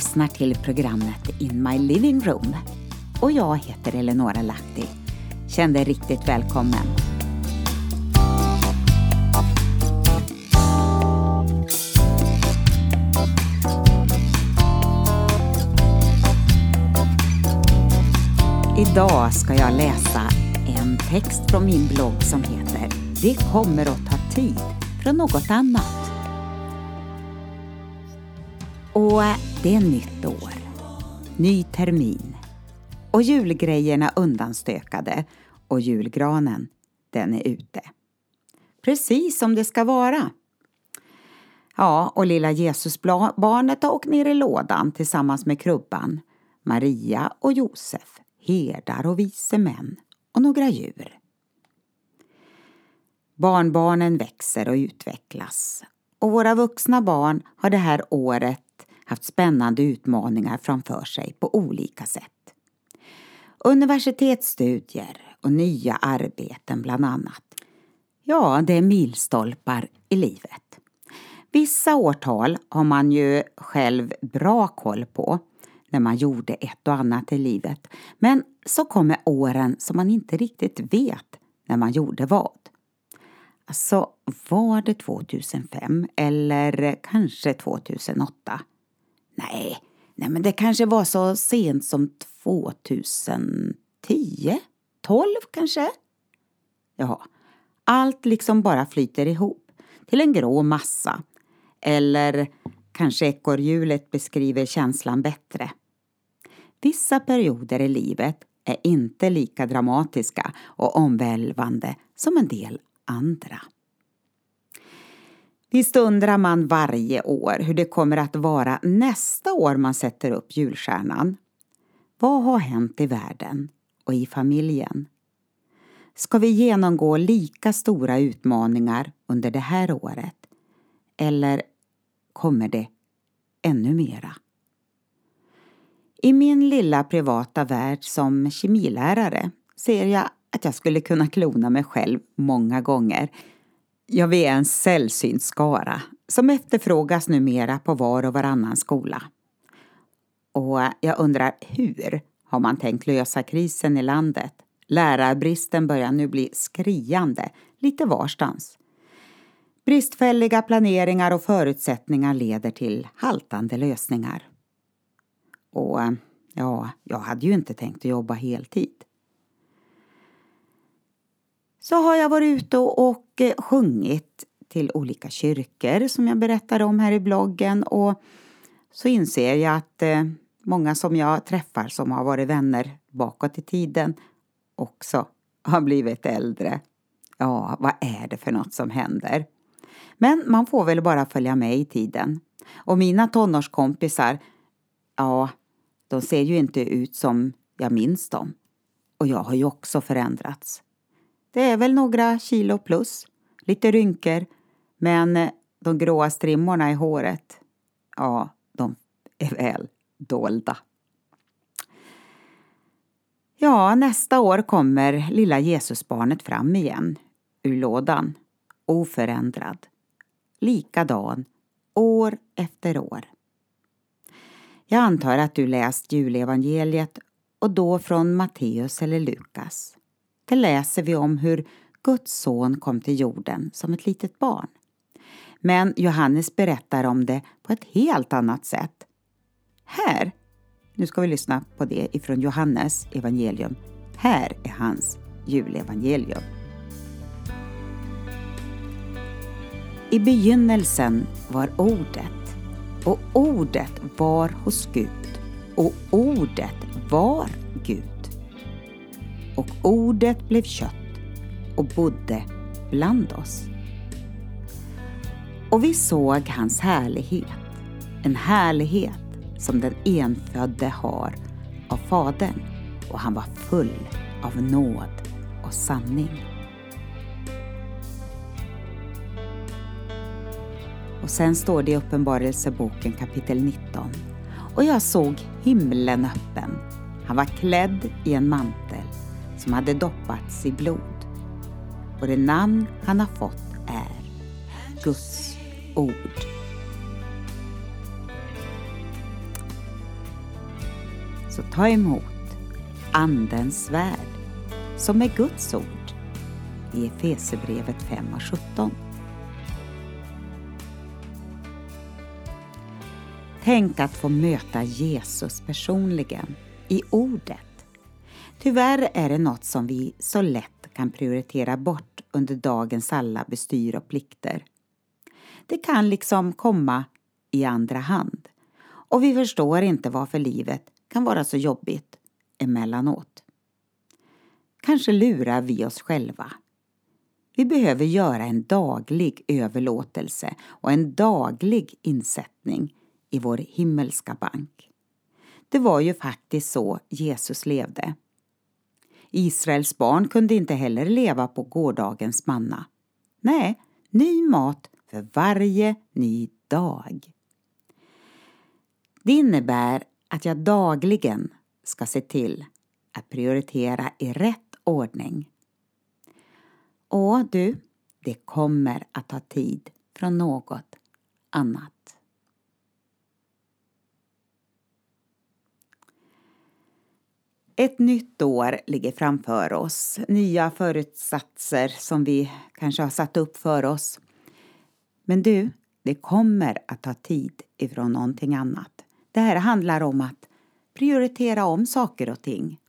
Lyssnar till programmet In My Living Room och jag heter Eleonora Lahti. Känn dig riktigt välkommen. Idag ska jag läsa en text från min blogg som heter Det kommer att ta tid från något annat. Och det är nytt år, ny termin och julgrejerna undanstökade och julgranen, den är ute. Precis som det ska vara. Ja, och lilla Jesusbarnet har åkt ner i lådan tillsammans med krubban, Maria och Josef, herdar och vise män och några djur. Barnbarnen växer och utvecklas och våra vuxna barn har det här året haft spännande utmaningar framför sig på olika sätt. Universitetsstudier och nya arbeten bland annat. Ja, det är milstolpar i livet. Vissa årtal har man ju själv bra koll på när man gjorde ett och annat i livet. Men så kommer åren som man inte riktigt vet när man gjorde vad. Alltså, var det 2005 eller kanske 2008? Nej, nej men det kanske var så sent som 2010? 12 kanske? Ja, allt liksom bara flyter ihop till en grå massa. Eller kanske ekorrhjulet beskriver känslan bättre. Vissa perioder i livet är inte lika dramatiska och omvälvande som en del andra. Visst undrar man varje år hur det kommer att vara nästa år man sätter upp julstjärnan. Vad har hänt i världen och i familjen? Ska vi genomgå lika stora utmaningar under det här året? Eller kommer det ännu mera? I min lilla privata värld som kemilärare ser jag att jag skulle kunna klona mig själv många gånger Ja, vi är en sällsynt skara som efterfrågas numera på var och varannan skola. Och jag undrar hur har man tänkt lösa krisen i landet? Lärarbristen börjar nu bli skriande lite varstans. Bristfälliga planeringar och förutsättningar leder till haltande lösningar. Och ja, jag hade ju inte tänkt att jobba heltid så har jag varit ute och eh, sjungit till olika kyrkor som jag berättade om här i bloggen och så inser jag att eh, många som jag träffar som har varit vänner bakåt i tiden också har blivit äldre. Ja, vad är det för något som händer? Men man får väl bara följa med i tiden. Och mina tonårskompisar, ja, de ser ju inte ut som jag minns dem. Och jag har ju också förändrats. Det är väl några kilo plus, lite rynkor, men eh, de gråa strimmorna i håret, ja, de är väl dolda. Ja, nästa år kommer lilla Jesusbarnet fram igen ur lådan, oförändrad, likadan, år efter år. Jag antar att du läst julevangeliet och då från Matteus eller Lukas. Där läser vi om hur Guds son kom till jorden som ett litet barn. Men Johannes berättar om det på ett helt annat sätt. Här, nu ska vi lyssna på det ifrån Johannes evangelium. Här är hans julevangelium. I begynnelsen var Ordet och Ordet var hos Gud och Ordet var Gud och ordet blev kött och bodde bland oss. Och vi såg hans härlighet, en härlighet som den enfödde har av Fadern och han var full av nåd och sanning. Och sen står det i Uppenbarelseboken kapitel 19. Och jag såg himlen öppen. Han var klädd i en mantel som hade doppats i blod. Och det namn han har fått är Guds ord. Så ta emot Andens svärd som är Guds ord i Efesebrevet 5 och 17. Tänk att få möta Jesus personligen, i ordet. Tyvärr är det något som vi så lätt kan prioritera bort under dagens alla bestyr och plikter. Det kan liksom komma i andra hand och vi förstår inte varför livet kan vara så jobbigt emellanåt. Kanske lurar vi oss själva. Vi behöver göra en daglig överlåtelse och en daglig insättning i vår himmelska bank. Det var ju faktiskt så Jesus levde. Israels barn kunde inte heller leva på gårdagens manna. Nej, ny mat för varje ny dag. Det innebär att jag dagligen ska se till att prioritera i rätt ordning. Och du, det kommer att ta tid från något annat. Ett nytt år ligger framför oss. Nya förutsatser som vi kanske har satt upp för oss. Men du, det kommer att ta tid ifrån någonting annat. Det här handlar om att prioritera om saker och ting.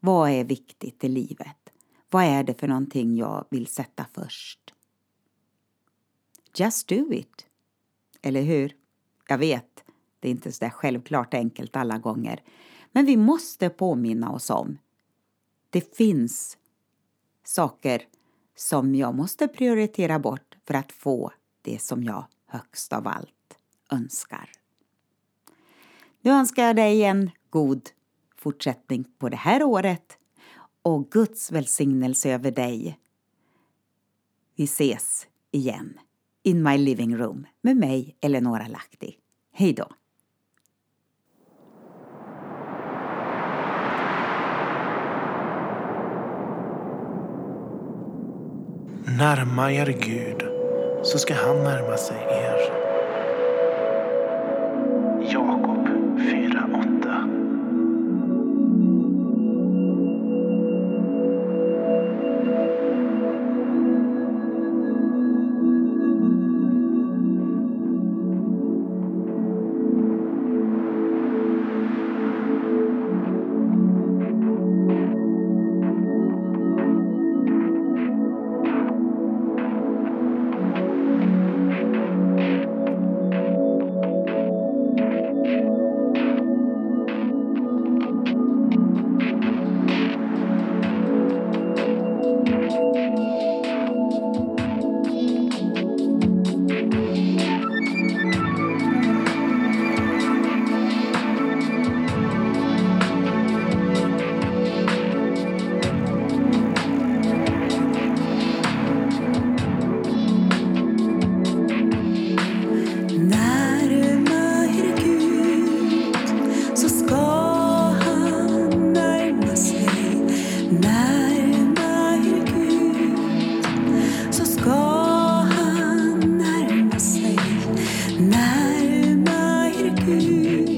Vad är viktigt i livet? Vad är det för någonting jag vill sätta först? Just do it. Eller hur? Jag vet, det är inte så där självklart enkelt alla gånger. Men vi måste påminna oss om det finns saker som jag måste prioritera bort för att få det som jag högst av allt önskar. Nu önskar jag dig en god fortsättning på det här året och Guds välsignelse över dig. Vi ses igen in my living room med mig, Eleonora Lahti. Hej då! Närma er Gud, så ska han närma sig er. you.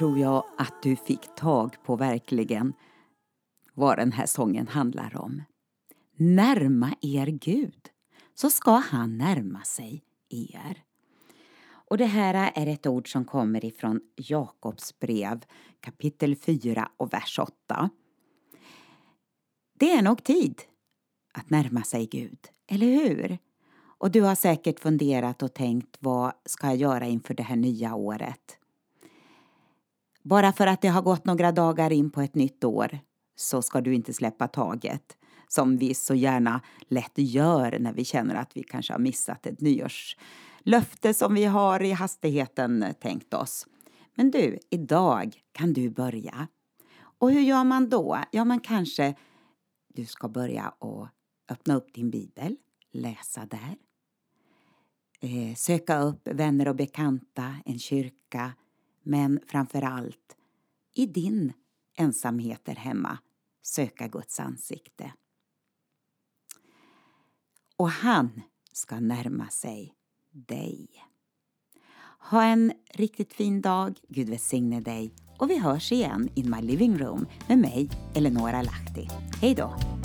Tror jag att du fick tag på verkligen vad den här sången handlar om. Närma er Gud, så ska han närma sig er. Och det här är ett ord som kommer ifrån Jakobs brev kapitel 4 och vers 8. Det är nog tid att närma sig Gud, eller hur? Och du har säkert funderat och tänkt vad ska jag göra inför det här nya året? Bara för att det har gått några dagar in på ett nytt år så ska du inte släppa taget som vi så gärna lätt gör när vi känner att vi kanske har missat ett nyårslöfte som vi har i hastigheten tänkt oss. Men du, idag kan du börja. Och hur gör man då? Ja, man kanske du ska börja och öppna upp din bibel, läsa där. Eh, söka upp vänner och bekanta, en kyrka, men framför allt i din ensamhet där hemma söka Guds ansikte. Och han ska närma sig dig. Ha en riktigt fin dag, Gud välsigne dig och vi hörs igen in my living room med mig, Eleonora Lahti. Hej då!